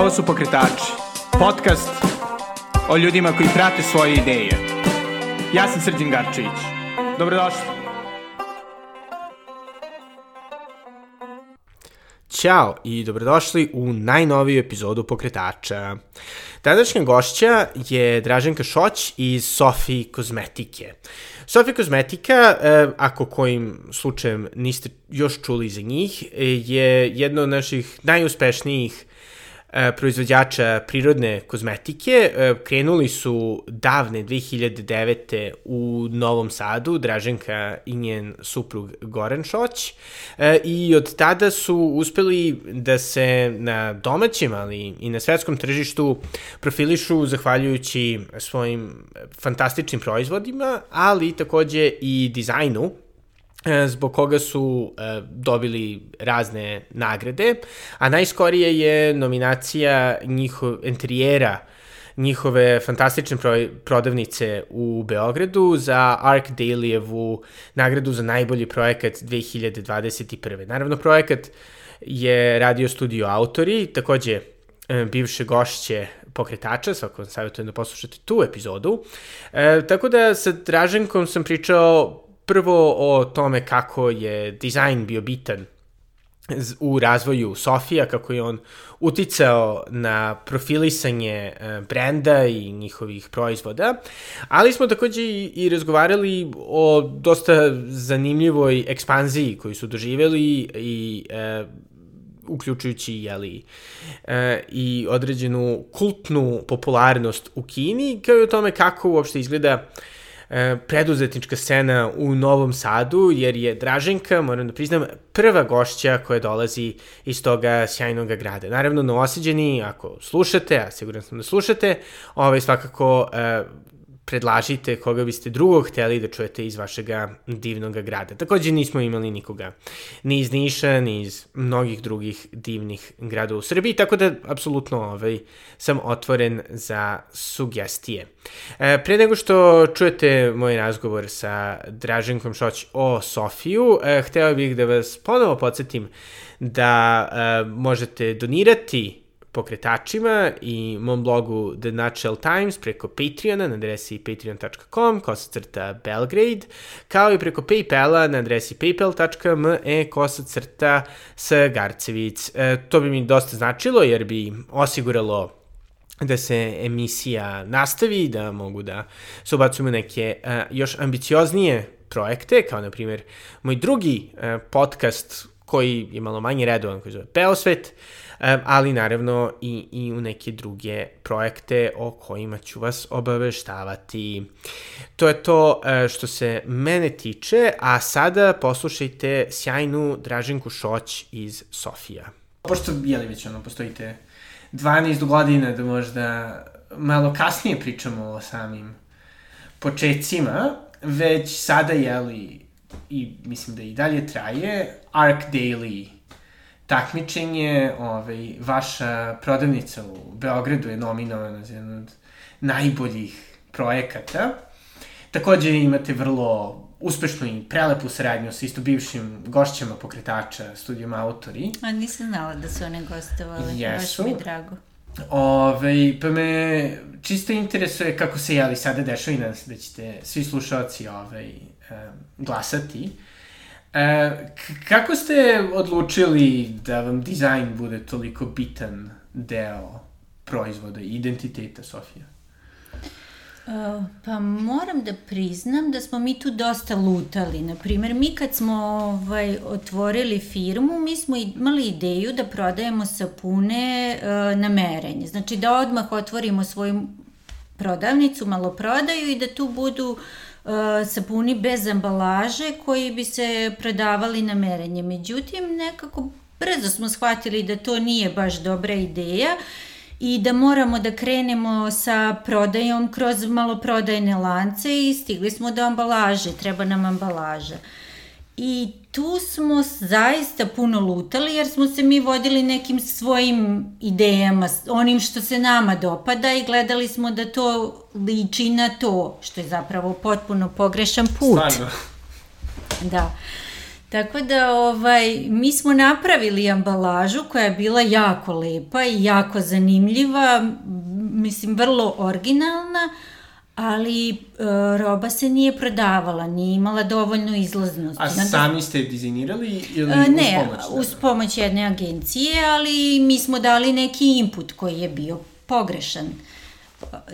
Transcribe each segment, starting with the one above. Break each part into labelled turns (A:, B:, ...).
A: Ovo su Pokretači, podcast o ljudima koji prate svoje ideje. Ja sam Srđan Garčević. Dobrodošli. Ćao i dobrodošli u najnoviju epizodu Pokretača. Današnja gošća je Draženka Šoć iz Sofi Kozmetike. Sofi Kozmetika, e, ako kojim slučajem niste još čuli za njih, je jedna od naših najuspešnijih E, proizvođača prirodne kozmetike. E, krenuli su davne 2009. u Novom Sadu, Draženka i njen suprug Goran Šoć e, i od tada su uspeli da se na domaćem, ali i na svetskom tržištu profilišu zahvaljujući svojim fantastičnim proizvodima, ali takođe i dizajnu E, zbog koga su e, dobili razne nagrade, a najskorije je nominacija njihov, interijera njihove fantastične pro, prodavnice u Beogradu za Arc Dailyjevu nagradu za najbolji projekat 2021. Naravno, projekat je radio studio autori, takođe e, bivše gošće pokretača, svako savjetujem da poslušate tu epizodu. E, tako da sa Draženkom sam pričao prvo o tome kako je dizajn bio bitan u razvoju Sofija, kako je on uticao na profilisanje e, brenda i njihovih proizvoda, ali smo takođe i, razgovarali o dosta zanimljivoj ekspanziji koju su doživeli i e, uključujući jeli, e, i određenu kultnu popularnost u Kini, kao i o tome kako uopšte izgleda E, preduzetnička scena u Novom Sadu, jer je Draženka, moram da priznam, prva gošća koja dolazi iz toga sjajnog grada. Naravno, novoseđeni, ako slušate, a siguran sam da slušate, ovaj, svakako uh, predlažite koga biste drugog hteli da čujete iz vašeg divnog grada. Takođe nismo imali nikoga ni iz Niša, ni iz mnogih drugih divnih gradova u Srbiji, tako da apsolutno ovaj, sam otvoren za sugestije. E, pre nego što čujete moj razgovor sa Draženkom Šoć o Sofiju, e, hteo bih da vas ponovo podsjetim da e, možete donirati pokretačima i mom blogu The Nutshell Times preko Patreona na adresi patreon.com kosacrta Belgrade, kao i preko Paypala na adresi paypal.me kosacrta Garcevic. E, to bi mi dosta značilo jer bi osiguralo da se emisija nastavi, da mogu da se ubacujemo neke uh, još ambicioznije projekte, kao na primjer moj drugi uh, podcast koji je malo manje redovan, koji zove Peosvet, ali naravno i, i u neke druge projekte o kojima ću vas obaveštavati. To je to e, što se mene tiče, a sada poslušajte sjajnu Draženku Šoć iz Sofija. Pošto, jeli već ono, postojite 12 godina da možda malo kasnije pričamo o samim početcima, već sada, jeli, i mislim da i dalje traje, Arc Daily takmičenje, ovaj, vaša prodavnica u Beogradu je nominovana za jedan od najboljih projekata. Takođe imate vrlo uspešnu i prelepu saradnju sa isto bivšim gošćama pokretača, studijom Autori.
B: A nisam znala da su one gostovali, Jesu. baš mi drago.
A: Ove, pa me čisto interesuje kako se jeli sada dešava i nadam se da ćete svi slušalci ovaj, glasati. Uh, E, kako ste odlučili da vam dizajn bude toliko bitan deo proizvoda i identiteta Sofija?
B: Uh, pa moram da priznam da smo mi tu dosta lutali. Naprimer, mi kad smo ovaj, otvorili firmu, mi smo imali ideju da prodajemo sapune uh, na merenje. Znači da odmah otvorimo svoju prodavnicu, malo prodaju i da tu budu uh, sapuni bez ambalaže koji bi se prodavali na merenje. Međutim, nekako brzo smo shvatili da to nije baš dobra ideja i da moramo da krenemo sa prodajom kroz maloprodajne lance i stigli smo do ambalaže, treba nam ambalaža. I tu smo zaista puno lutali jer smo se mi vodili nekim svojim idejama, onim što se nama dopada i gledali smo da to liči na to, što je zapravo potpuno pogrešan put.
A: Stvarno.
B: Da. Tako da ovaj, mi smo napravili ambalažu koja je bila jako lepa i jako zanimljiva, mislim vrlo originalna, ali e, roba se nije prodavala, nije imala dovoljno izlaznosti.
A: A sami ste dizajnirali ili
B: e,
A: ne,
B: uz pomoć? Ne, uz pomoć jedne agencije, ali mi smo dali neki input koji je bio pogrešan.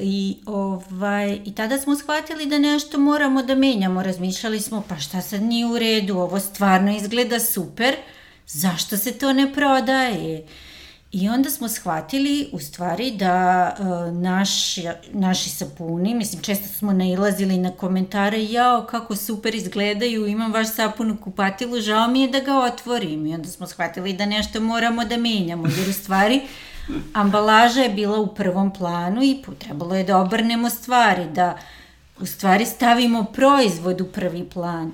B: I, ovaj, I tada smo shvatili da nešto moramo da menjamo. Razmišljali smo, pa šta sad nije u redu, ovo stvarno izgleda super, zašto se to ne prodaje? I onda smo shvatili u stvari da uh, naš, naši sapuni, mislim često smo nailazili na komentare jao kako super izgledaju, imam vaš sapun u kupatilu, žao mi je da ga otvorim. I onda smo shvatili da nešto moramo da menjamo, jer u stvari ambalaža je bila u prvom planu i trebalo je da obrnemo stvari, da u stvari stavimo proizvod u prvi plan.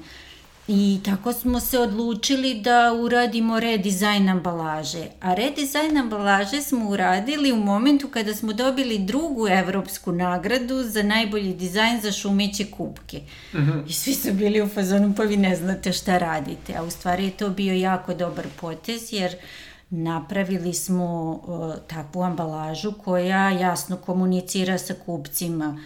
B: I tako smo se odlučili da uradimo redizajn ambalaže. A redizajn ambalaže smo uradili u momentu kada smo dobili drugu evropsku nagradu za najbolji dizajn za šumeće kupke. Uh mhm. -huh. I svi su bili u fazonu pa vi ne znate šta radite. A u stvari je to bio jako dobar potez jer napravili smo uh, takvu ambalažu koja jasno komunicira sa kupcima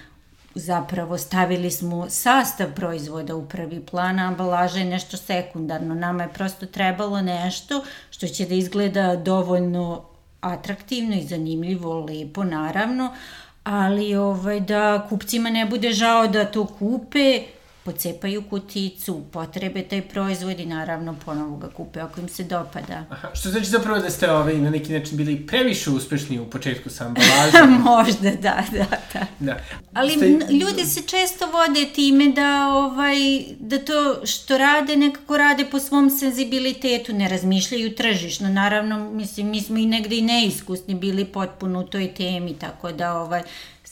B: zapravo stavili smo sastav proizvoda u prvi plan, ambalaža je nešto sekundarno. Nama je prosto trebalo nešto što će da izgleda dovoljno atraktivno i zanimljivo, lepo naravno, ali ovaj, da kupcima ne bude žao da to kupe, pocepaju kuticu, potrebe taj proizvod i naravno ponovo ga kupe ako im se dopada.
A: Aha, što znači zapravo da ste ovaj, na neki način bili previše uspešni u početku sa ambalažom?
B: Možda, da, da, da. da. Ali ste... ljudi se često vode time da, ovaj, da to što rade nekako rade po svom senzibilitetu, ne razmišljaju tržišno. Naravno, mislim, mi smo i negde i neiskusni bili potpuno u toj temi, tako da ovaj,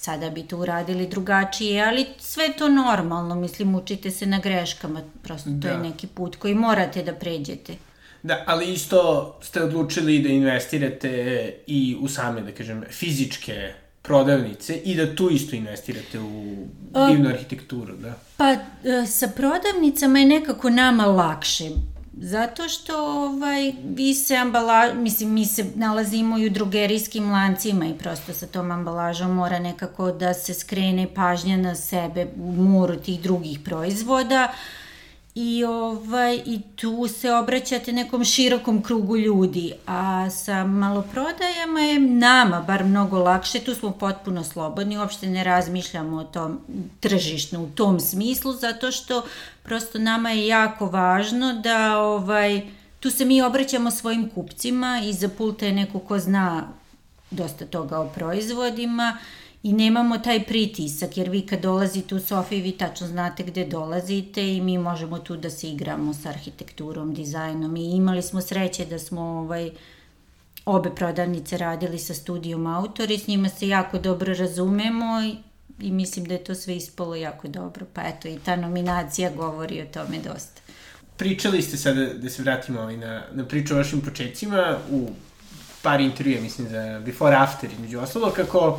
B: sada bi to uradili drugačije, ali sve to normalno, mislim, učite se na greškama, prosto to da. je neki put koji morate da pređete.
A: Da, ali isto ste odlučili da investirate i u same, da kažem, fizičke prodavnice i da tu isto investirate u divnu arhitekturu, da?
B: Pa, e, sa prodavnicama je nekako nama lakše. Zato što ovaj, vi se ambala, mislim, mi se nalazimo i u drugerijskim lancima i prosto sa tom ambalažom mora nekako da se skrene pažnja na sebe u moru tih drugih proizvoda. Uh, i, ovaj, i tu se obraćate nekom širokom krugu ljudi, a sa maloprodajama je nama bar mnogo lakše, tu smo potpuno slobodni, uopšte ne razmišljamo o tom tržišno u tom smislu, zato što prosto nama je jako važno da ovaj, tu se mi obraćamo svojim kupcima i za pulta je neko ko zna dosta toga o proizvodima, i nemamo taj pritisak, jer vi kad dolazite u Sofiji, vi tačno znate gde dolazite i mi možemo tu da se igramo sa arhitekturom, dizajnom i imali smo sreće da smo ovaj, obe prodavnice radili sa studijom autori, s njima se jako dobro razumemo i, i mislim da je to sve ispalo jako dobro, pa eto i ta nominacija govori o tome dosta.
A: Pričali ste sada, da se vratimo ovaj na, na priču o vašim početcima, u par intervjua, mislim, za Before After, između ostalo, kako uh,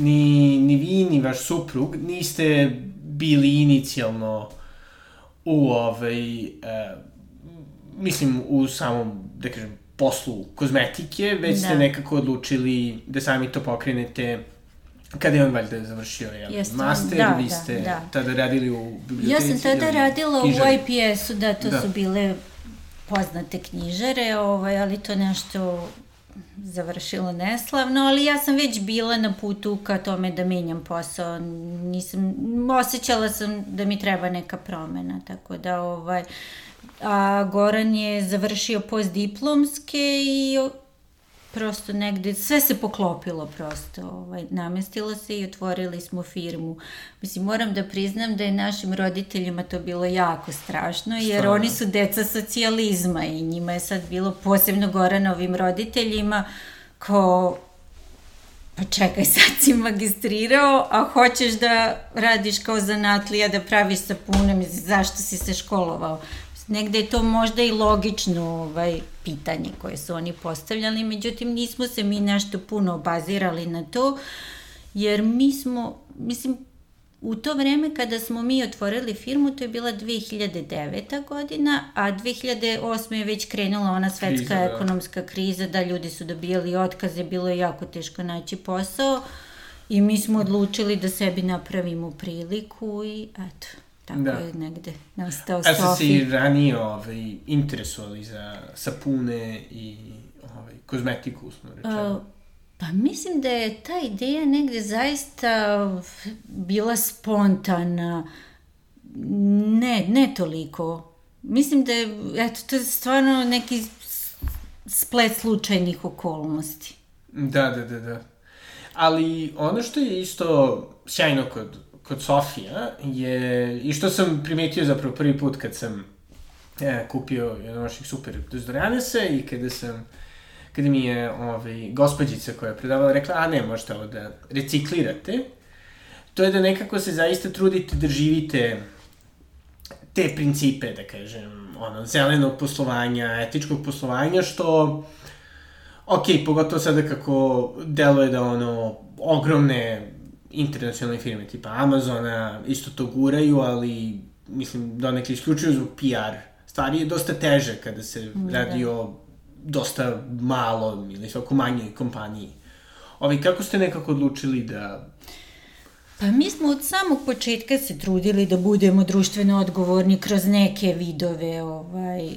A: ni, ni vi, ni vaš suprug niste bili inicijalno u ovaj, e, mislim, u samom, da kažem, poslu kozmetike, već da. ste nekako odlučili da sami to pokrenete kada je on valjda završio jel, Jeste, master, da, vi da, ste da, da. tada radili u biblioteci.
B: Ja sam tada radila knjižari. u IPS-u, da, to da. su bile poznate knjižare, ovaj, ali to nešto završilo neslavno, ali ja sam već bila na putu ka tome da menjam posao. Nisam, osjećala sam da mi treba neka promena, tako da ovaj, a Goran je završio postdiplomske i prosto negde, sve se poklopilo prosto, ovaj, namestilo se i otvorili smo firmu. Mislim, moram da priznam da je našim roditeljima to bilo jako strašno, jer Šta? oni su deca socijalizma i njima je sad bilo posebno Goranovim roditeljima ko pa čekaj, sad si magistrirao, a hoćeš da radiš kao zanatlija, da praviš sapune, mislim, zašto si se školovao? Negde je to možda i logično ovaj, pitanje koje su oni postavljali, međutim nismo se mi nešto puno bazirali na to, jer mi smo, mislim, u to vreme kada smo mi otvorili firmu, to je bila 2009. godina, a 2008. je već krenula ona svetska kriza, da. ekonomska kriza, da ljudi su dobijali otkaze, bilo je jako teško naći posao i mi smo odlučili da sebi napravimo priliku i eto, tako da. je negde nastao Sofi.
A: A ste se i ranije ovaj, interesovali za sapune i ovaj, kozmetiku, smo rečeno? Uh,
B: Pa mislim da je ta ideja negde zaista bila spontana. Ne, ne toliko. Mislim da je, eto, to je stvarno neki splet slučajnih okolnosti.
A: Da, da, da, da. Ali ono što je isto sjajno kod, kod Sofija je, i što sam primetio zapravo prvi put kad sam e, kupio jedan vaših super dezodoranesa i kada sam kada mi je ovaj, gospođica koja je predavala rekla, a ne, možete ovo da reciklirate, to je da nekako se zaista trudite da živite te principe, da kažem, ono, zelenog poslovanja, etičkog poslovanja, što, ok, pogotovo sada kako deluje da ono, ogromne internacionalne firme tipa Amazona isto to guraju, ali mislim donekle isključuju zbog PR stvari je dosta teže kada se da. radi o dosta malo ili svako manjoj kompaniji. Ovi, kako ste nekako odlučili da
B: Pa mi smo od samog početka se trudili da budemo društveno odgovorni kroz neke vidove. Ovaj,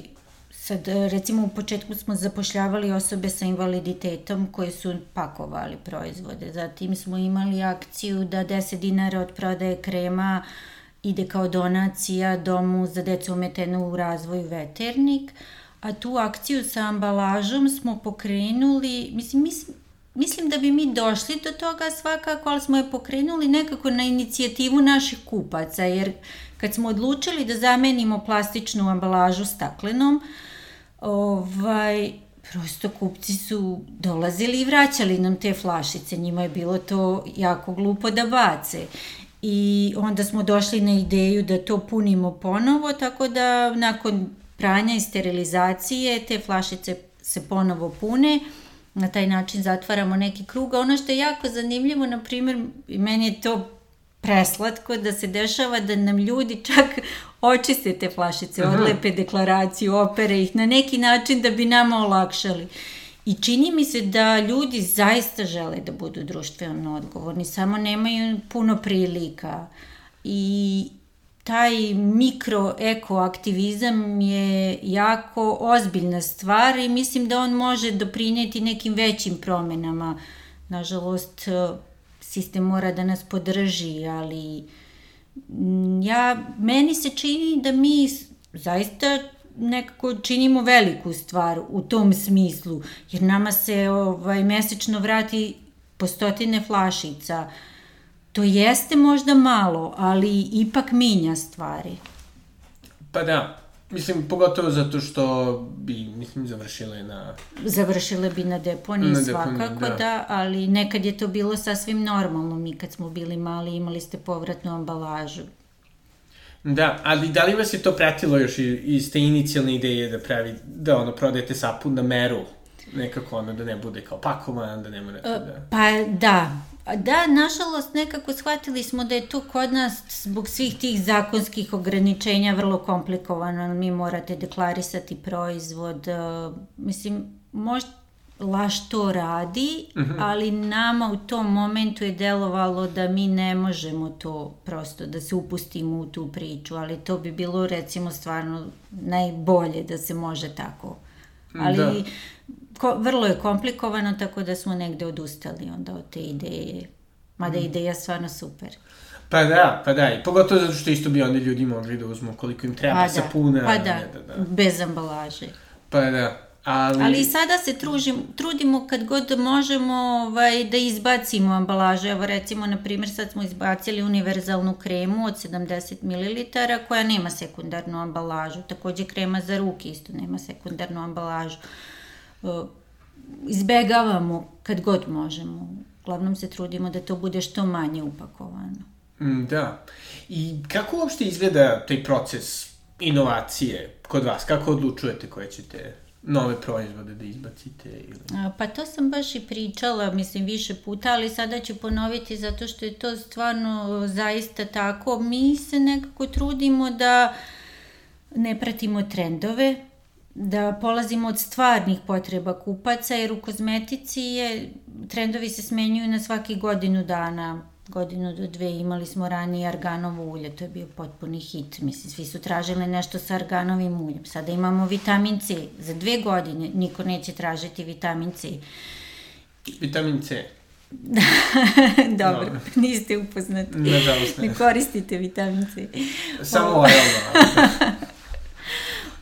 B: sad, recimo u početku smo zapošljavali osobe sa invaliditetom koje su pakovali proizvode. Zatim smo imali akciju da 10 dinara od prodaje krema ide kao donacija domu za decu ometenu u razvoju veternik. Uh, a tu akciju sa ambalažom smo pokrenuli, mislim, mislim, mislim da bi mi došli do toga svakako, ali smo je pokrenuli nekako na inicijativu naših kupaca, jer kad smo odlučili da zamenimo plastičnu ambalažu staklenom, ovaj, prosto kupci su dolazili i vraćali nam te flašice, njima je bilo to jako glupo da bace. I onda smo došli na ideju da to punimo ponovo, tako da nakon pranja i sterilizacije, te flašice se ponovo pune, na taj način zatvaramo neki krug. A ono što je jako zanimljivo, na primjer, meni je to preslatko da se dešava da nam ljudi čak očiste te flašice, Aha. odlepe deklaraciju, opere ih na neki način da bi nama olakšali. I čini mi se da ljudi zaista žele da budu društveno odgovorni, samo nemaju puno prilika. I taj mikroekoaktivizam je jako ozbiljna stvar i mislim da on može doprineti nekim većim promenama. Nažalost, sistem mora da nas podrži, ali ja, meni se čini da mi zaista nekako činimo veliku stvar u tom smislu, jer nama se ovaj, mesečno vrati po stotine flašica, To jeste možda malo, ali ipak minja stvari.
A: Pa da, Mislim, pogotovo zato što bi, mislim, završile na...
B: Završile bi na deponiji, na deponiji svakako, da. da, ali nekad je to bilo sasvim normalno. Mi kad smo bili mali imali ste povratnu ambalažu.
A: Da, ali da li vas je to pratilo još iz te inicijalne ideje da pravi, da ono, prodajete sapun na meru? Nekako ono, da ne bude kao pakovan, da ne morate da...
B: Pa da, Da, nažalost, nekako shvatili smo da je to kod nas zbog svih tih zakonskih ograničenja vrlo komplikovano. Mi morate deklarisati proizvod. E, mislim, možda Laš to radi, uh mhm. -huh. ali nama u tom momentu je delovalo da mi ne možemo to prosto, da se upustimo u tu priču, ali to bi bilo recimo stvarno najbolje da se može tako. Ali da ko, vrlo je komplikovano, tako da smo negde odustali onda od te ideje. Mada mm. ideja stvarno super.
A: Pa da, pa da, i pogotovo zato što isto bi onda ljudi mogli da uzmu koliko im treba pa da, sapuna.
B: Pa da, da, da, bez ambalaže.
A: Pa da, ali...
B: Ali i sada se tružim, trudimo kad god možemo ovaj, da izbacimo ambalaže. Evo recimo, na primjer, sad smo izbacili univerzalnu kremu od 70 ml koja nema sekundarnu ambalažu. Takođe krema za ruke isto nema sekundarnu ambalažu. Uh, izbegavamo kad god možemo. Uglavnom se trudimo da to bude što manje upakovano.
A: Mm, da. I kako uopšte izgleda taj proces inovacije kod vas? Kako odlučujete koje ćete nove proizvode da izbacite? Ili...
B: Pa to sam baš i pričala, mislim, više puta, ali sada ću ponoviti zato što je to stvarno zaista tako. Mi se nekako trudimo da ne pratimo trendove, da polazimo od stvarnih potreba kupaca, jer u kozmetici je, trendovi se smenjuju na svaki godinu dana, godinu do dve imali smo ranije arganovo ulje, to je bio potpuni hit, mislim, svi su tražili nešto sa arganovim uljem, sada imamo vitamin C, za dve godine niko neće tražiti vitamin C.
A: Vitamin C?
B: Dobro, no. niste upoznati.
A: Nažalost
B: ne. Ne koristite vitamin C.
A: Samo oralno.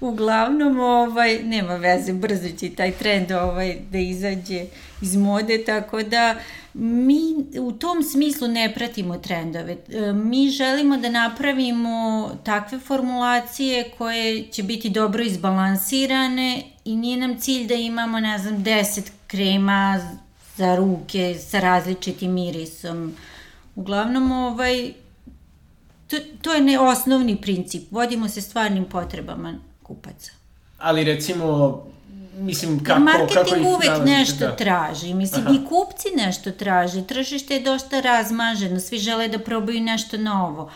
B: Uglavnom, ovaj, nema veze, brzo će taj trend ovaj, da izađe iz mode, tako da mi u tom smislu ne pratimo trendove. E, mi želimo da napravimo takve formulacije koje će biti dobro izbalansirane i nije nam cilj da imamo, ne znam, 10 krema za ruke sa različitim mirisom. Uglavnom, ovaj, to, to je ne osnovni princip. Vodimo se stvarnim potrebama kupaca.
A: Ali recimo, mislim, kako...
B: Marketing
A: kako ih
B: uvek
A: nalazite,
B: nešto
A: da.
B: traži, mislim,
A: Aha.
B: i kupci nešto traže, tržište je dosta razmaženo, svi žele da probaju nešto novo,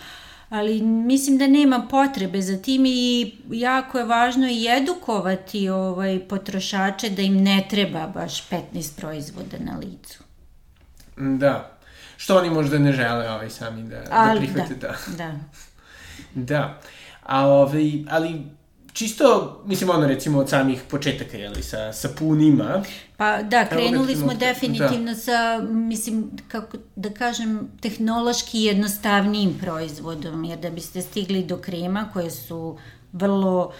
B: ali mislim da nema potrebe za tim i jako je važno i edukovati ovaj, potrošače da im ne treba baš 15 proizvoda na licu.
A: Da. Što oni možda ne žele ovaj sami da, da
B: Ali,
A: prihvate, da.
B: da. da.
A: Da. A ovaj, ali čisto, mislim, ono, recimo, od samih početaka, jeli, sa sapunima.
B: Pa da, krenuli
A: recimo,
B: smo definitivno da. sa, mislim, kako da kažem, tehnološki jednostavnijim proizvodom, jer da biste stigli do krema koje su vrlo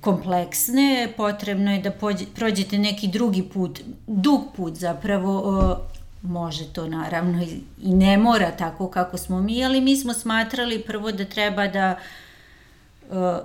B: kompleksne, potrebno je da pođe, prođete neki drugi put, dug put zapravo, o, može to naravno i, i ne mora tako kako smo mi, ali mi smo smatrali prvo da treba da o,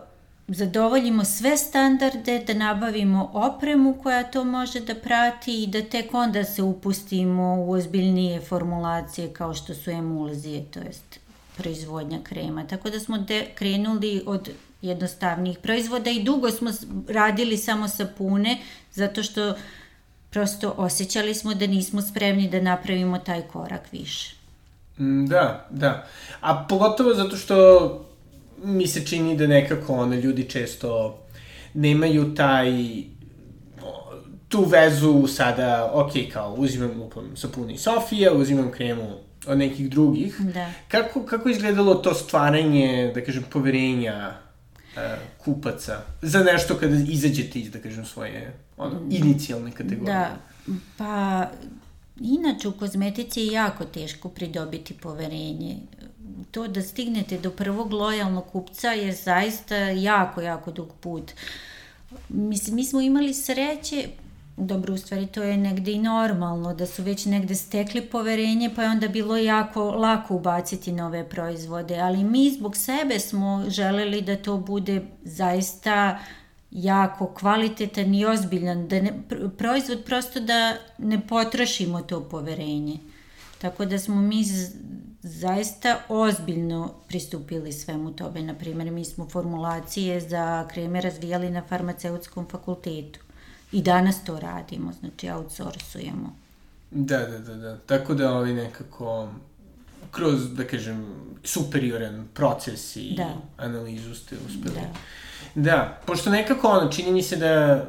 B: zadovoljimo sve standarde, da nabavimo opremu koja to može da prati i da tek onda se upustimo u ozbiljnije formulacije kao što su emulzije, to jest proizvodnja krema. Tako da smo de, krenuli od jednostavnijih proizvoda i dugo smo radili samo sapune zato što prosto osjećali smo da nismo spremni da napravimo taj korak više.
A: Mm, Da, da. A pogotovo zato što mi se čini da nekako ono, ljudi često nemaju taj tu vezu sada, ok, kao uzimam lupam sapuni Sofija, uzimam kremu od nekih drugih.
B: Da.
A: Kako, kako izgledalo to stvaranje, da kažem, poverenja uh, kupaca za nešto kada izađete iz, da kažem, svoje ono, inicijalne kategorije?
B: Da, pa inače u kozmetici je jako teško pridobiti poverenje. To da stignete do prvog lojalnog kupca je zaista jako, jako dug put. Mislim, mi smo imali sreće, dobro, u stvari to je negde i normalno, da su već negde stekli poverenje, pa je onda bilo jako lako ubaciti nove proizvode, ali mi zbog sebe smo želeli da to bude zaista jako kvalitetan i ozbiljan, da ne, proizvod prosto da ne potrošimo to poverenje. Tako da smo mi zaista ozbiljno pristupili svemu tome. Naprimjer, mi smo formulacije za kreme razvijali na farmaceutskom fakultetu. I danas to radimo, znači outsourcujemo.
A: Da, da, da, da. Tako da ovaj nekako kroz, da kažem, superioran proces i
B: Da.
A: analizu ste uspeli.
B: Da.
A: Da, pošto nekako ono, čini mi se da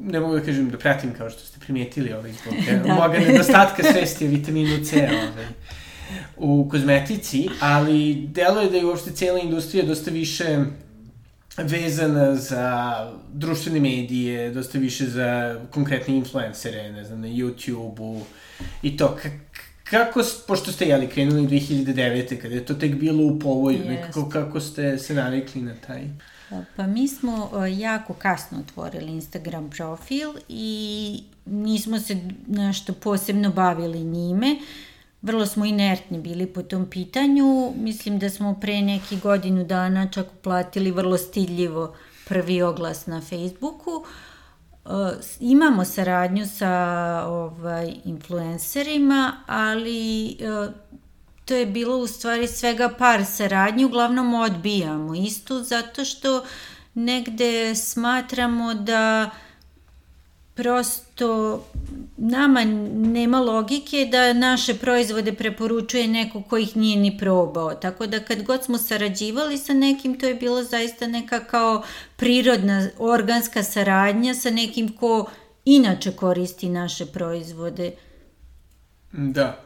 A: ne mogu da kažem da pratim kao što ste primijetili ovaj zbog da. moga nedostatka svesti o vitaminu C ovaj, u kozmetici, ali delo je da je uopšte cijela industrija dosta više vezana za društvene medije, dosta više za konkretne influencere, ne znam, na YouTube-u i to. K kako, pošto ste, jeli, krenuli 2009. kada je to tek bilo u povoju,
B: Jest.
A: nekako kako ste se navikli na taj...
B: Pa mi smo jako kasno otvorili Instagram profil i nismo se nešto posebno bavili njime. Vrlo smo inertni bili po tom pitanju. Mislim da smo pre neki godinu dana čak uplatili vrlo stidljivo prvi oglas na Facebooku. Uh, imamo saradnju sa ovaj, influencerima, ali uh, to je bilo u stvari svega par saradnji, uglavnom odbijamo istu, zato što negde smatramo da prosto nama nema logike da naše proizvode preporučuje neko ko ih nije ni probao. Tako da kad god smo sarađivali sa nekim, to je bilo zaista neka kao prirodna organska saradnja sa nekim ko inače koristi naše proizvode.
A: Da.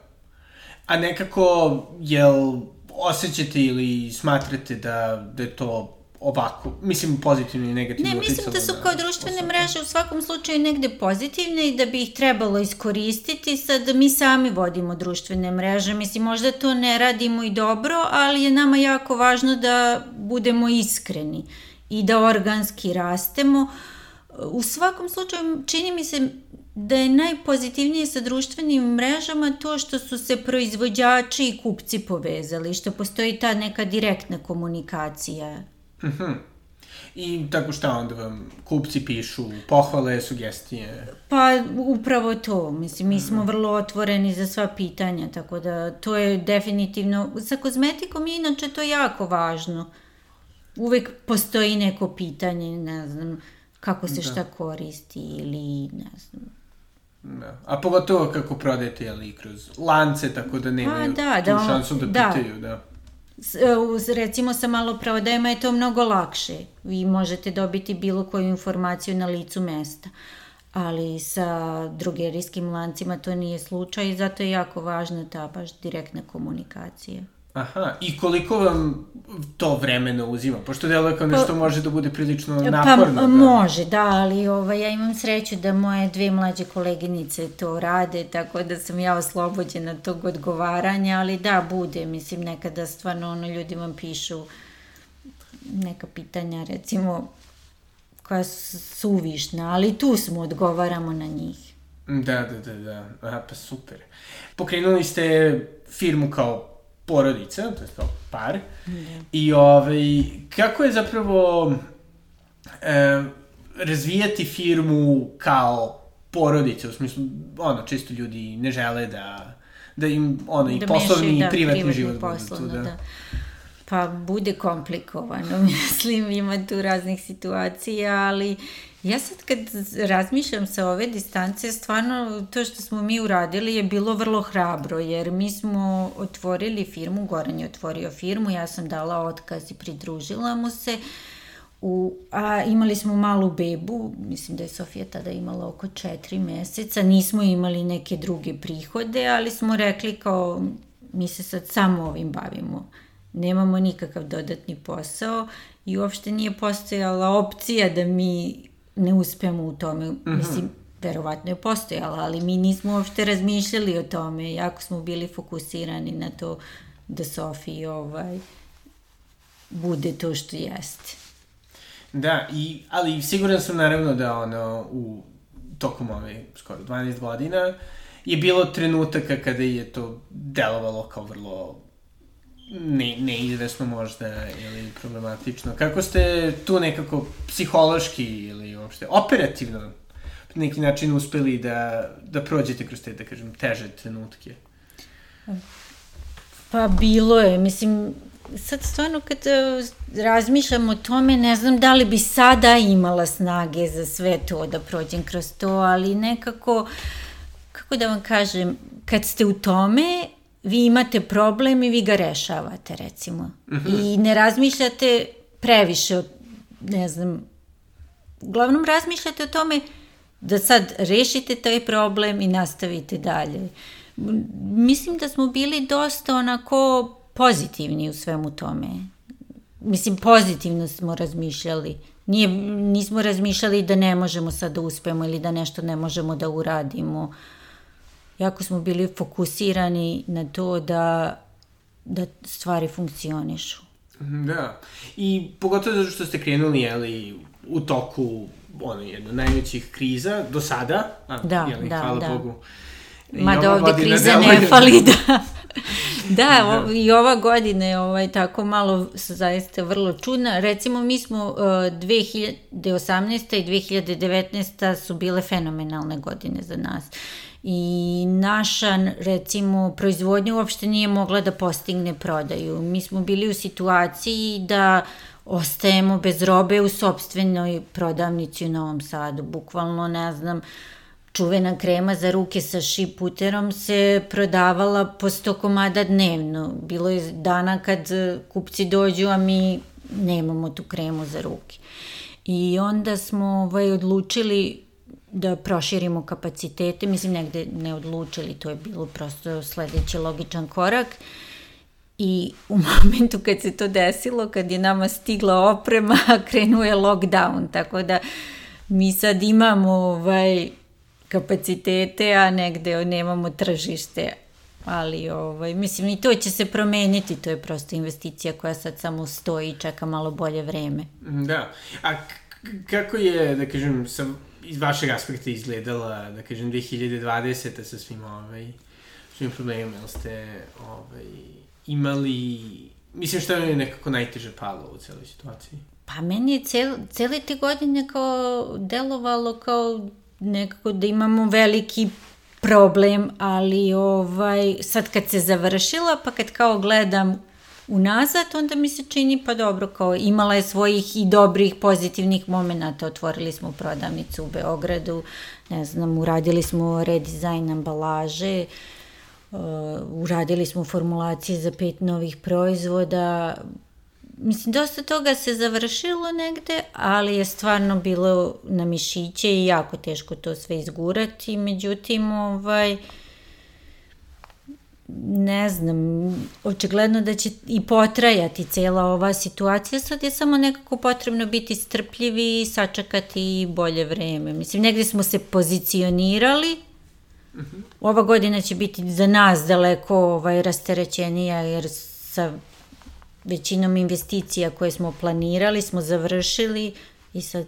A: A nekako, jel osjećate ili smatrate da, da je to ovako, mislim pozitivno i negativno
B: Ne, mislim da su kao društvene mreže u svakom slučaju negde pozitivne i da bi ih trebalo iskoristiti, sad mi sami vodimo društvene mreže, mislim možda to ne radimo i dobro, ali je nama jako važno da budemo iskreni i da organski rastemo. U svakom slučaju čini mi se da je najpozitivnije sa društvenim mrežama to što su se proizvođači i kupci povezali, što postoji ta neka direktna komunikacija
A: Mhm. I tako šta onda vam kupci pišu, pohvale, sugestije?
B: Pa upravo to, mislim, mi smo vrlo otvoreni za sva pitanja, tako da to je definitivno, sa kozmetikom je inače to jako važno. Uvek postoji neko pitanje, ne znam, kako se da. šta koristi ili ne znam,
A: Da. A pogotovo kako prodajete, jeli, kroz lance, tako da nemaju pa, da, tu da, šansu da, da pitaju, da.
B: E, recimo sa maloprodajama je to mnogo lakše. Vi možete dobiti bilo koju informaciju na licu mesta. Ali sa drugerijskim lancima to nije slučaj i zato je jako važna ta baš direktna komunikacija.
A: Aha, i koliko vam to vremena uzima? Pošto deluje kao nešto pa, može da bude prilično pa,
B: naporno. Pa da... može, da, ali ovaj, ja imam sreću da moje dve mlađe koleginice to rade, tako da sam ja oslobođena tog odgovaranja, ali da, bude, mislim, nekada stvarno ono, ljudi vam pišu neka pitanja, recimo, koja su suvišna, ali tu smo, odgovaramo na njih.
A: Da, da, da, da, Aha, pa super. Pokrenuli ste firmu kao porodica, to je kao par. Mm. I ovaj, kako je zapravo e, razvijati firmu kao porodica, u smislu, ono, često ljudi ne žele da, da im, ono, i da poslovni i da, privatni život budu tu, da. da.
B: Pa bude komplikovano, mislim, ima tu raznih situacija, ali ja sad kad razmišljam sa ove distance, stvarno to što smo mi uradili je bilo vrlo hrabro, jer mi smo otvorili firmu, Goran je otvorio firmu, ja sam dala otkaz i pridružila mu se, U, a imali smo malu bebu, mislim da je Sofija tada imala oko četiri meseca, nismo imali neke druge prihode, ali smo rekli kao mi se sad samo ovim bavimo nemamo nikakav dodatni posao i uopšte nije postojala opcija da mi ne uspemo u tome. Mm -hmm. Mislim, verovatno je postojala, ali mi nismo uopšte razmišljali o tome. Jako smo bili fokusirani na to da Sofiji ovaj, bude to što jeste.
A: Da, i, ali siguran sam naravno da ono, u tokom ove skoro 12 godina je bilo trenutaka kada je to delovalo kao vrlo ne, neizvesno možda ili problematično. Kako ste tu nekako psihološki ili uopšte operativno na neki način uspeli da, da prođete kroz te, da kažem, teže trenutke?
B: Pa bilo je, mislim, sad stvarno kad e, razmišljam o tome, ne znam da li bi sada imala snage za sve to da prođem kroz to, ali nekako, kako da vam kažem, kad ste u tome, vi imate problem i vi ga rešavate, recimo. Mm -hmm. I ne razmišljate previše, ne znam, uglavnom razmišljate o tome da sad rešite taj problem i nastavite dalje. Mislim da smo bili dosta onako pozitivni u svemu tome. Mislim, pozitivno smo razmišljali. Nije, nismo razmišljali da ne možemo sad da uspemo ili da nešto ne možemo da uradimo. Uh, jako smo bili fokusirani na to da, da stvari funkcionišu.
A: Mhm, da, i pogotovo zato što ste krenuli, jeli, u toku ono, jedno najvećih kriza do sada, a, da, jeli, da, hvala da. Bogu.
B: Ma da ovde kriza ne fali, da. da, da. i ova godina je ovaj, tako malo zaista vrlo čudna. Recimo, mi smo uh, 2018. i 2019. su bile fenomenalne godine za nas i naša, recimo, proizvodnja uopšte nije mogla da postigne prodaju. Mi smo bili u situaciji da ostajemo bez robe u sobstvenoj prodavnici u Novom Sadu. Bukvalno, ne znam, čuvena krema za ruke sa šiputerom se prodavala po 100 komada dnevno. Bilo je dana kad kupci dođu, a mi nemamo tu kremu za ruke. I onda smo ovaj, odlučili da proširimo kapacitete, mislim negde ne odlučili, to je bilo prosto sledeći logičan korak. I u momentu kad se to desilo, kad je nama stigla oprema, krenuo je lockdown, tako da mi sad imamo ovaj, kapacitete, a negde nemamo tržište. Ali, ovaj, mislim, i to će se promeniti, to je prosto investicija koja sad samo stoji i čeka malo bolje vreme.
A: Da, a kako je, da kažem, sa, iz vašeg aspekta izgledala, da kažem, 2020. sa svim, ovaj, svim problemima, jel ste ovaj, imali, mislim, što je nekako najteže palo u celoj situaciji?
B: Pa meni je cel, cele te godine kao delovalo kao nekako da imamo veliki problem, ali ovaj, sad kad se završila, pa kad kao gledam unazad, onda mi se čini pa dobro, kao imala je svojih i dobrih pozitivnih momenta, otvorili smo prodavnicu u Beogradu, ne znam, uradili smo redizajn ambalaže, uh, uradili smo formulacije za pet novih proizvoda, mislim, dosta toga se završilo negde, ali je stvarno bilo na mišiće i jako teško to sve izgurati, međutim, ovaj, ne znam, očigledno da će i potrajati cela ova situacija, sad je samo nekako potrebno biti strpljivi i sačekati bolje vreme. Mislim, negde smo se pozicionirali, ova godina će biti za nas daleko ovaj, rasterećenija, jer sa većinom investicija koje smo planirali smo završili i sad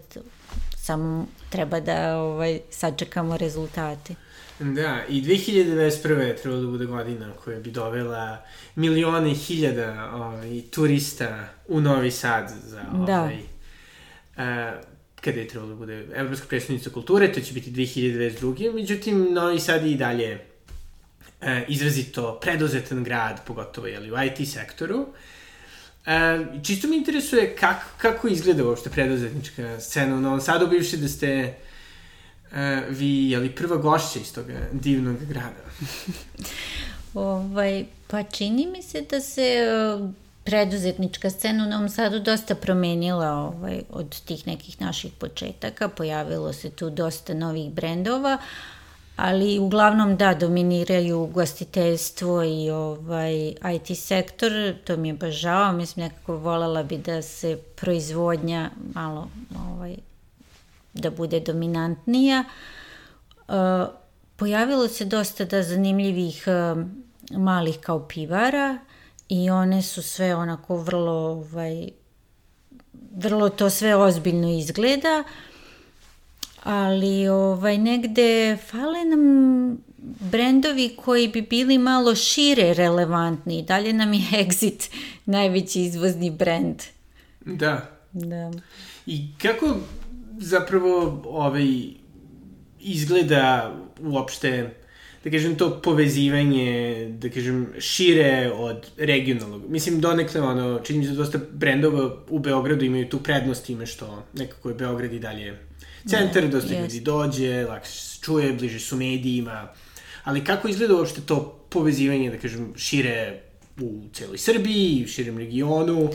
B: samo treba da ovaj, sačekamo rezultate.
A: Da, i 2021. je trebalo da bude godina koja bi dovela milione i hiljada ovaj, turista u Novi Sad za da. ovaj, da. uh, kada je trebalo da bude Evropska predstavnica kulture, to će biti 2022. Međutim, Novi Sad je i dalje uh, izrazito preduzetan grad, pogotovo jeli, u IT sektoru. E, čisto mi interesuje kako, kako izgleda uopšte preduzetnička scena u Novom Sadu, bivši da ste e, vi, jeli, prva gošća iz toga divnog grada?
B: ovaj, pa čini mi se da se e, preduzetnička scena u Novom Sadu dosta promenila ovaj, od tih nekih naših početaka, pojavilo se tu dosta novih brendova, ali uglavnom da, dominiraju gostiteljstvo i ovaj IT sektor, to mi je baš žao, mislim nekako volela bi da se proizvodnja malo ovaj, da bude dominantnija. Uh, pojavilo se dosta da zanimljivih uh, malih kao pivara i one su sve onako vrlo ovaj, vrlo to sve ozbiljno izgleda. Uh, ali ovaj, negde fale nam brendovi koji bi bili malo šire relevantni. Dalje nam je Exit najveći izvozni brend.
A: Da.
B: Da.
A: I kako zapravo ovaj, izgleda uopšte da kažem, to povezivanje, da kažem, šire od regionalnog. Mislim, donekle, ono, čini se da dosta brendova u Beogradu imaju tu prednost ime što nekako je Beograd i dalje centar, dosta ljudi dođe, lakše se čuje, bliže su medijima, ali kako izgleda uopšte to povezivanje, da kažem, šire u celoj Srbiji, u širem regionu,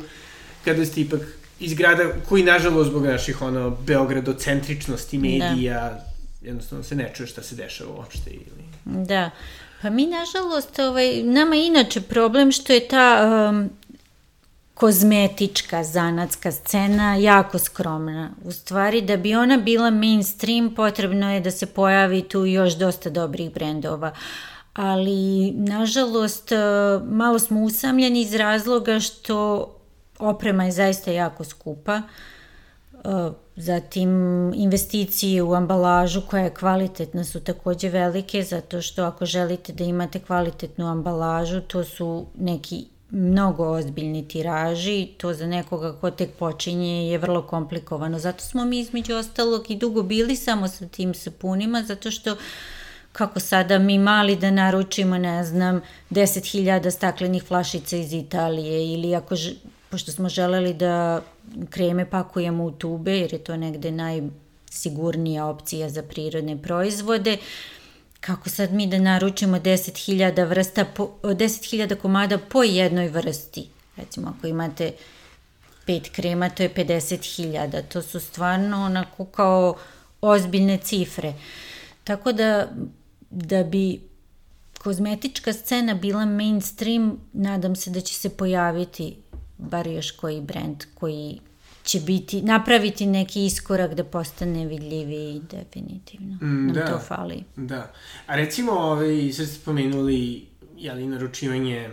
A: kada ste ipak iz grada koji, nažalost, zbog naših ono, beogradocentričnosti da. medija, da. jednostavno se ne čuje šta se dešava uopšte. Ili...
B: Da, pa mi, nažalost, ovaj, nama je inače problem što je ta um, kozmetička zanatska scena jako skromna. U stvari, da bi ona bila mainstream, potrebno je da se pojavi tu još dosta dobrih brendova. Ali, nažalost, e, malo smo usamljeni iz razloga što oprema je zaista jako skupa. E, zatim, investicije u ambalažu koja je kvalitetna su takođe velike, zato što ako želite da imate kvalitetnu ambalažu, to su neki mnogo ozbiljni tiraži, to za nekoga ko tek počinje je vrlo komplikovano. Zato smo mi između ostalog i dugo bili samo sa tim sapunima, zato što kako sada mi mali da naručimo, ne znam, 10.000 staklenih flašica iz Italije ili ako, pošto smo želeli da kreme pakujemo u tube jer je to negde najsigurnija opcija za prirodne proizvode. Kako sad mi da naručimo 10.000 vrsta, 10.000 komada po jednoj vrsti? Recimo ako imate pet krema, to je 50.000. To su stvarno onako kao ozbiljne cifre. Tako da, da bi kozmetička scena bila mainstream, nadam se da će se pojaviti bar još koji brand koji će biti, napraviti neki iskorak da postane vidljiviji definitivno. Mm, Nam da, to fali.
A: Da. A recimo, ovaj, sad ste pomenuli, jeli, naručivanje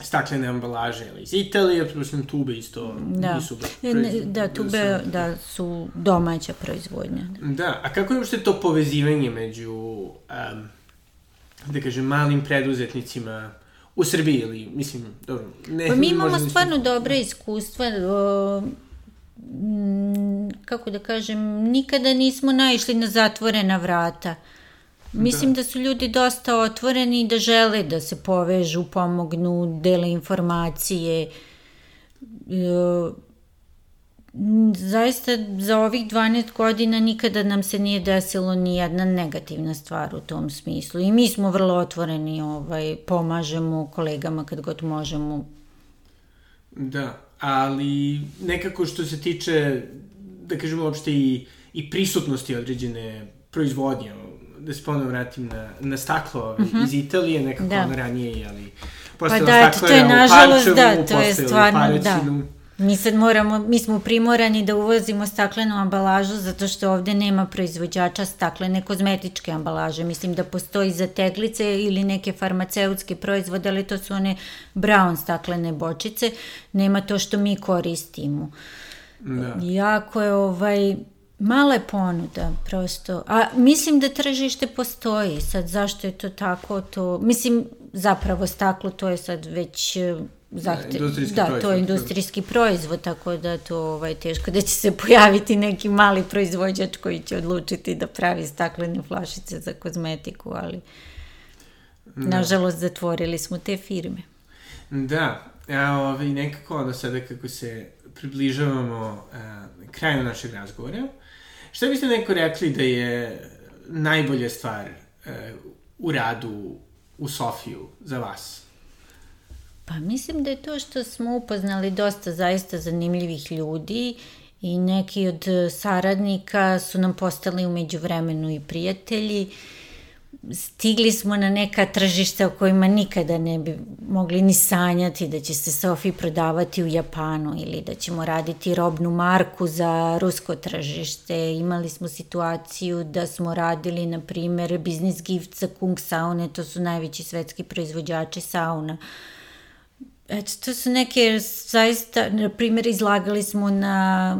A: staklene ambalaže ili iz Italije, pretpostavljam tube isto
B: da.
A: nisu
B: proizvodnje. Da, tube su, da, su domaća proizvodnja.
A: Da. da, a kako je uopšte to povezivanje među, um, da kažem, malim preduzetnicima u Srbiji ili, mislim, dobro,
B: ne... Pa mi imamo stvarno da... dobre iskustva, m, kako da kažem, nikada nismo naišli na zatvorena vrata. Mislim da. da su ljudi dosta otvoreni i da žele da se povežu, pomognu, dele informacije. E, zaista za ovih 12 godina nikada nam se nije desilo ni jedna negativna stvar u tom smislu i mi smo vrlo otvoreni, ovaj, pomažemo kolegama kad god možemo.
A: Da, ali nekako što se tiče, da kažemo uopšte i, i prisutnosti određene proizvodnje, da se ponovno vratim na, na staklo mm -hmm. iz Italije, nekako da. ono ranije, ali
B: pa da, to je nažalost, da, to je stvarno, da. Mi sad moramo, mi smo primorani da uvozimo staklenu ambalažu zato što ovde nema proizvođača staklene kozmetičke ambalaže. Mislim da postoji za teglice ili neke farmaceutske proizvode, ali to su one brown staklene bočice. Nema to što mi koristimo. Da. Jako je ovaj, Mala je ponuda, prosto. A mislim da tržište postoji. Sad, zašto je to tako, to... Mislim, zapravo staklo, to je sad već zahte... Da, da proizvod. to je industrijski proizvod, tako da to ovaj, teško da će se pojaviti neki mali proizvođač koji će odlučiti da pravi staklene flašice za kozmetiku, ali da. nažalost zatvorili smo te firme.
A: Da, a ovaj, nekako onda sada kako se približavamo uh, kraju našeg razgovora, Šta biste neko rekli da je najbolja stvar uh, u radu u Sofiju za vas?
B: Pa mislim da je to što smo upoznali dosta zaista zanimljivih ljudi i neki od saradnika su nam postali umeđu vremenu i prijatelji. Uh, stigli smo na neka tržišta o kojima nikada ne bi mogli ni sanjati da će se Sofi prodavati u Japanu ili da ćemo raditi robnu marku za rusko tržište. Imali smo situaciju da smo radili, na primer, business gift za Kung Saune, to su najveći svetski proizvođači sauna. Eto, to su neke, zaista, na primer, izlagali smo na,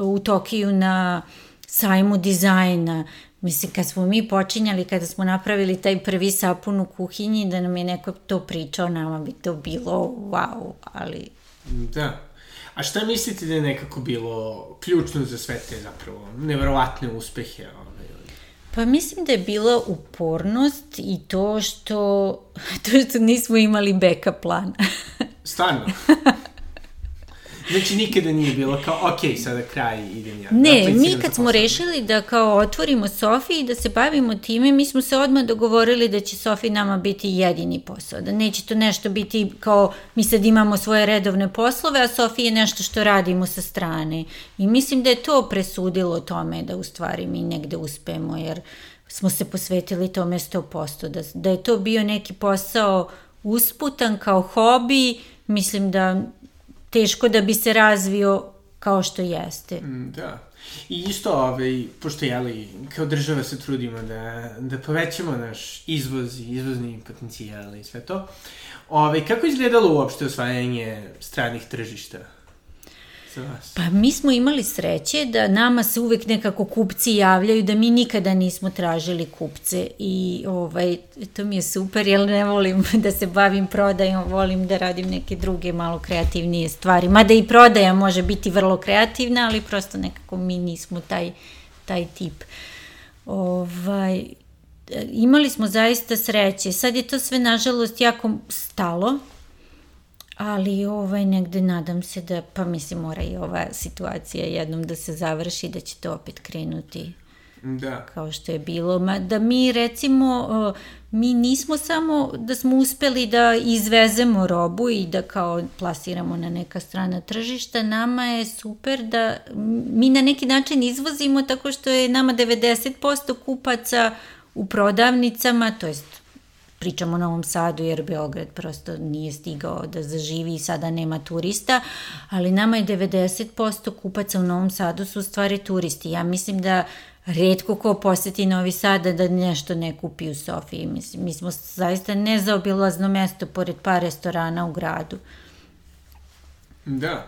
B: u Tokiju na sajmu dizajna, Mislim, kad smo mi počinjali, kada smo napravili taj prvi sapun u kuhinji, da nam je neko to pričao, nama bi to bilo wow, ali...
A: Da. A šta mislite da je nekako bilo ključno za sve te zapravo neverovatne uspehe? Ovaj?
B: Pa mislim da je bila upornost i to što, to što nismo imali backup plan.
A: Stvarno? Znači nikada nije bilo kao, ok, sada kraj, idem ja.
B: Ne, da mi kad smo rešili da kao otvorimo Sofi i da se bavimo time, mi smo se odmah dogovorili da će Sofi nama biti jedini posao, da neće to nešto biti kao mi sad imamo svoje redovne poslove, a Sofi je nešto što radimo sa strane. I mislim da je to presudilo tome da u stvari mi negde uspemo, jer smo se posvetili tome 100%, da, da je to bio neki posao usputan kao hobi, mislim da teško da bi se razvio kao što jeste.
A: Mm, da. I isto, ovaj, pošto jeli, kao država se trudimo da, da povećamo naš izvoz i izvozni potencijal i sve to, ovaj, kako izgledalo uopšte osvajanje stranih tržišta?
B: Pa mi smo imali sreće da nama se uvek nekako kupci javljaju, da mi nikada nismo tražili kupce i ovaj, to mi je super, jer ne volim da se bavim prodajom, volim da radim neke druge malo kreativnije stvari. Mada i prodaja može biti vrlo kreativna, ali prosto nekako mi nismo taj, taj tip. Ovaj, imali smo zaista sreće. Sad je to sve nažalost jako stalo, ali ovaj, negde nadam se da, pa mislim mora i ova situacija jednom da se završi, da će to opet krenuti
A: Da.
B: kao što je bilo. Ma, da mi recimo, mi nismo samo da smo uspeli da izvezemo robu i da kao plasiramo na neka strana tržišta, nama je super da mi na neki način izvozimo tako što je nama 90% kupaca u prodavnicama, to jest pričamo o Novom Sadu jer Beograd prosto nije stigao da zaživi i sada nema turista, ali nama je 90% kupaca u Novom Sadu su u stvari turisti. Ja mislim da redko ko poseti Novi Sad da nešto ne kupi u Sofiji. Mislim, mi smo zaista nezaobilazno mesto pored par restorana u gradu.
A: Da.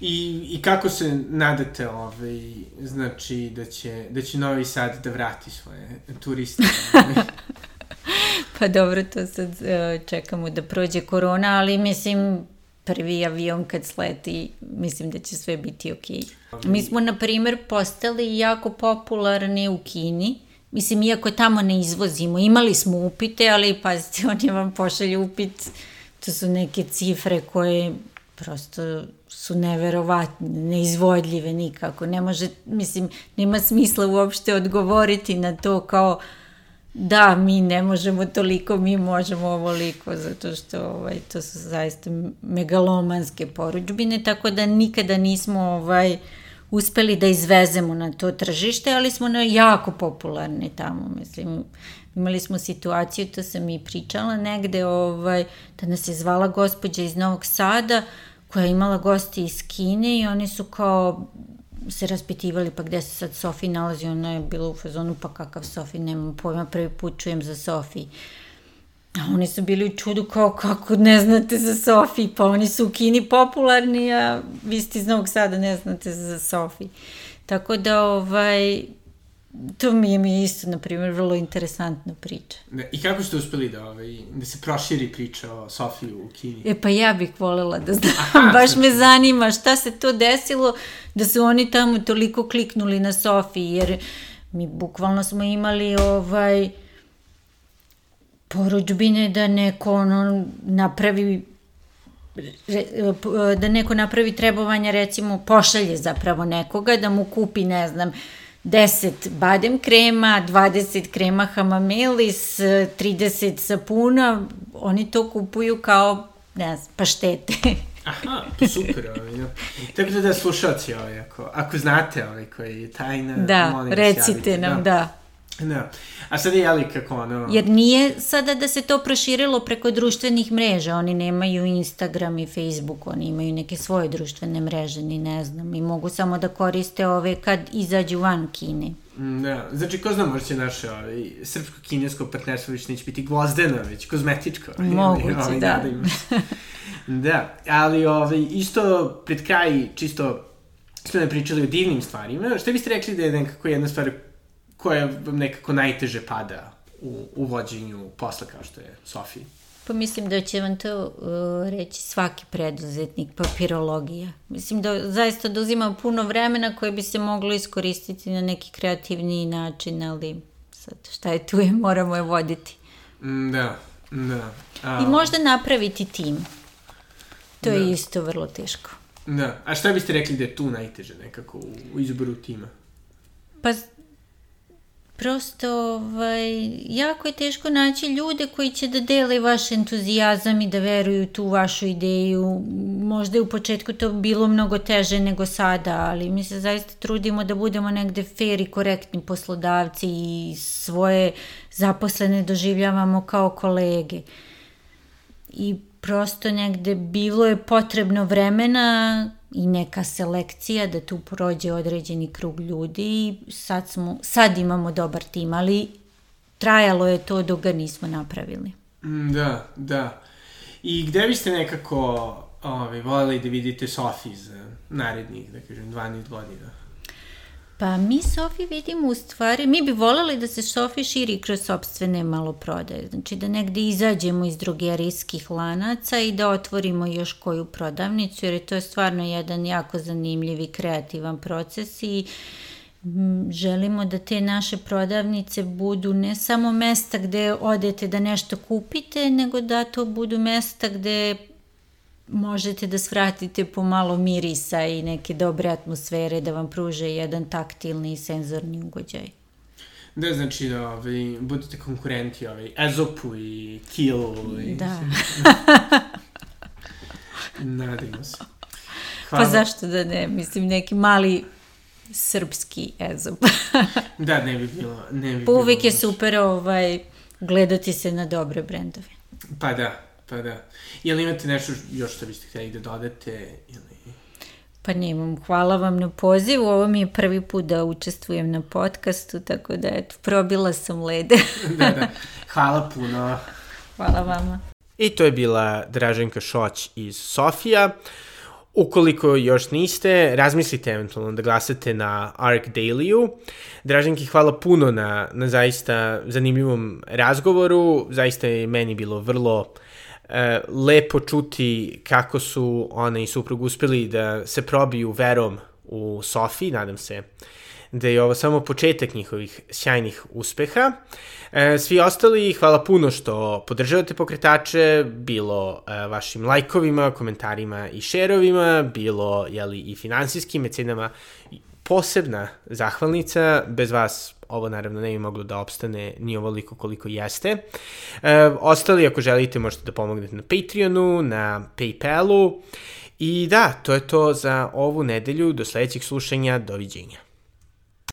A: I, I kako se nadate, ovaj, znači, da će, da će Novi Sad da vrati svoje turiste?
B: Pa dobro, to sad uh, čekamo da prođe korona, ali mislim, prvi avion kad sleti, mislim da će sve biti okej. Okay. Mi smo, na primer, postali jako popularni u Kini, Mislim, iako tamo ne izvozimo, imali smo upite, ali pazite, oni vam pošalju upit, to su neke cifre koje prosto su neverovatne, neizvodljive nikako. Ne može, mislim, nema smisla uopšte odgovoriti na to kao da, mi ne možemo toliko, mi možemo ovoliko, zato što ovaj, to su zaista megalomanske poručbine, tako da nikada nismo ovaj, uspeli da izvezemo na to tržište, ali smo na jako popularni tamo, mislim, imali smo situaciju, to sam i pričala negde, ovaj, da nas je zvala gospođa iz Novog Sada, koja je imala gosti iz Kine i oni su kao se raspitivali pa gde se sad Sofi nalazi, ona je bila u fazonu pa kakav Sofi, nemam pojma, prvi put čujem za Sofi. A oni su bili u čudu kao kako ne znate za Sofi, pa oni su u Kini popularni, a vi ste iz Novog Sada ne znate za Sofi. Tako da ovaj, To mi je mi isto, na primjer, vrlo interesantna priča.
A: Da, I kako ste uspeli da, ovaj, da se proširi priča o Sofiji u Kini?
B: E pa ja bih volela da znam, Aha, baš me zanima šta se to desilo da su oni tamo toliko kliknuli na Sofiji, jer mi bukvalno smo imali ovaj poručbine da neko ono napravi da neko napravi trebovanja recimo pošalje zapravo nekoga da mu kupi ne znam 10 badem krema, 20 krema hamamelis, 30 sapuna, oni to kupuju kao, ne znam, paštete.
A: Aha, super, ovaj, ja. Tako da da slušalci, ovaj, ako, ako znate ovaj, koji je tajna,
B: da, molim recite nam, da. da.
A: Da. A sad je jeli kako ono...
B: Jer nije sada da se to proširilo preko društvenih mreža, oni nemaju Instagram i Facebook, oni imaju neke svoje društvene mreže, ni ne znam, i mogu samo da koriste ove kad izađu van Kine.
A: Mm, da, znači ko zna možda će naše ovaj, srpsko-kinesko partnerstvo više neće biti gvozdeno, već kozmetičko.
B: Moguće, ovaj, da.
A: da, ali ovaj, isto pred kraj, čisto smo ne pričali o divnim stvarima, što biste rekli da je nekako jedna stvar koja vam nekako najteže pada u, u vođenju posla kao što je Sofiji?
B: Pa mislim da će vam to uh, reći svaki preduzetnik, papirologija. Mislim da zaista da uzima puno vremena koje bi se moglo iskoristiti na neki kreativniji način, ali sad šta je tu je, moramo je voditi.
A: Mm, da, da.
B: A... I možda napraviti tim. To da. je isto vrlo teško.
A: Da, a šta biste rekli da je tu najteže nekako u, u izboru tima?
B: Pa prosto ovaj, jako je teško naći ljude koji će da dele vaš entuzijazam i da veruju tu vašu ideju. Možda je u početku to bilo mnogo teže nego sada, ali mi se zaista trudimo da budemo negde fair i korektni poslodavci i svoje zaposlene doživljavamo kao kolege. I prosto negde bilo je potrebno vremena i neka selekcija da tu prođe određeni krug ljudi i sad, smo, sad imamo dobar tim, ali trajalo je to dok ga nismo napravili.
A: Mm, da, da. I gde biste nekako ovaj, voljeli da vidite Sofi za narednih, da kažem, 12 godina?
B: Pa mi Sofi vidimo u stvari, mi bi voleli da se Sofi širi kroz sobstvene maloprodaje, znači da negde izađemo iz drogerijskih lanaca i da otvorimo još koju prodavnicu, jer je to stvarno jedan jako zanimljiv i kreativan proces i želimo da te naše prodavnice budu ne samo mesta gde odete da nešto kupite, nego da to budu mesta gde možete da svratite po malo mirisa i neke dobre atmosfere da vam pruže jedan taktilni i senzorni ugođaj.
A: Da, znači da ovaj, budete konkurenti ovaj, Ezopu i Killu. I,
B: Da.
A: Nadimo se.
B: Pa zašto da ne? Mislim, neki mali srpski ezop.
A: Da, ne bi bilo... Ne bi
B: pa uvek
A: bilo
B: je super ovaj, gledati se na dobre brendove.
A: Pa da, pa da. Jel imate nešto još što biste htjeli da dodate? Ili...
B: Pa nemam, hvala vam na pozivu. Ovo mi je prvi put da učestvujem na podcastu, tako da eto, probila sam lede.
A: da, da. Hvala puno.
B: Hvala vama.
A: I to je bila Draženka Šoć iz Sofija. Ukoliko još niste, razmislite eventualno da glasate na Arc Daily-u. Draženki, hvala puno na, na zaista zanimljivom razgovoru. Zaista je meni bilo vrlo e, lepo čuti kako su ona i suprug uspeli da se probiju verom u Sofiji. Nadam se da je ovo samo početak njihovih sjajnih uspeha. E, svi ostali, hvala puno što podržavate pokretače, bilo e, vašim lajkovima, komentarima i šerovima, bilo jeli, i finansijskim mecenama. Posebna zahvalnica, bez vas ovo naravno ne bi moglo da opstane ni ovoliko koliko jeste. E, ostali, ako želite, možete da pomognete na Patreonu, na Paypalu. I da, to je to za ovu nedelju. Do sledećeg slušanja. Doviđenja.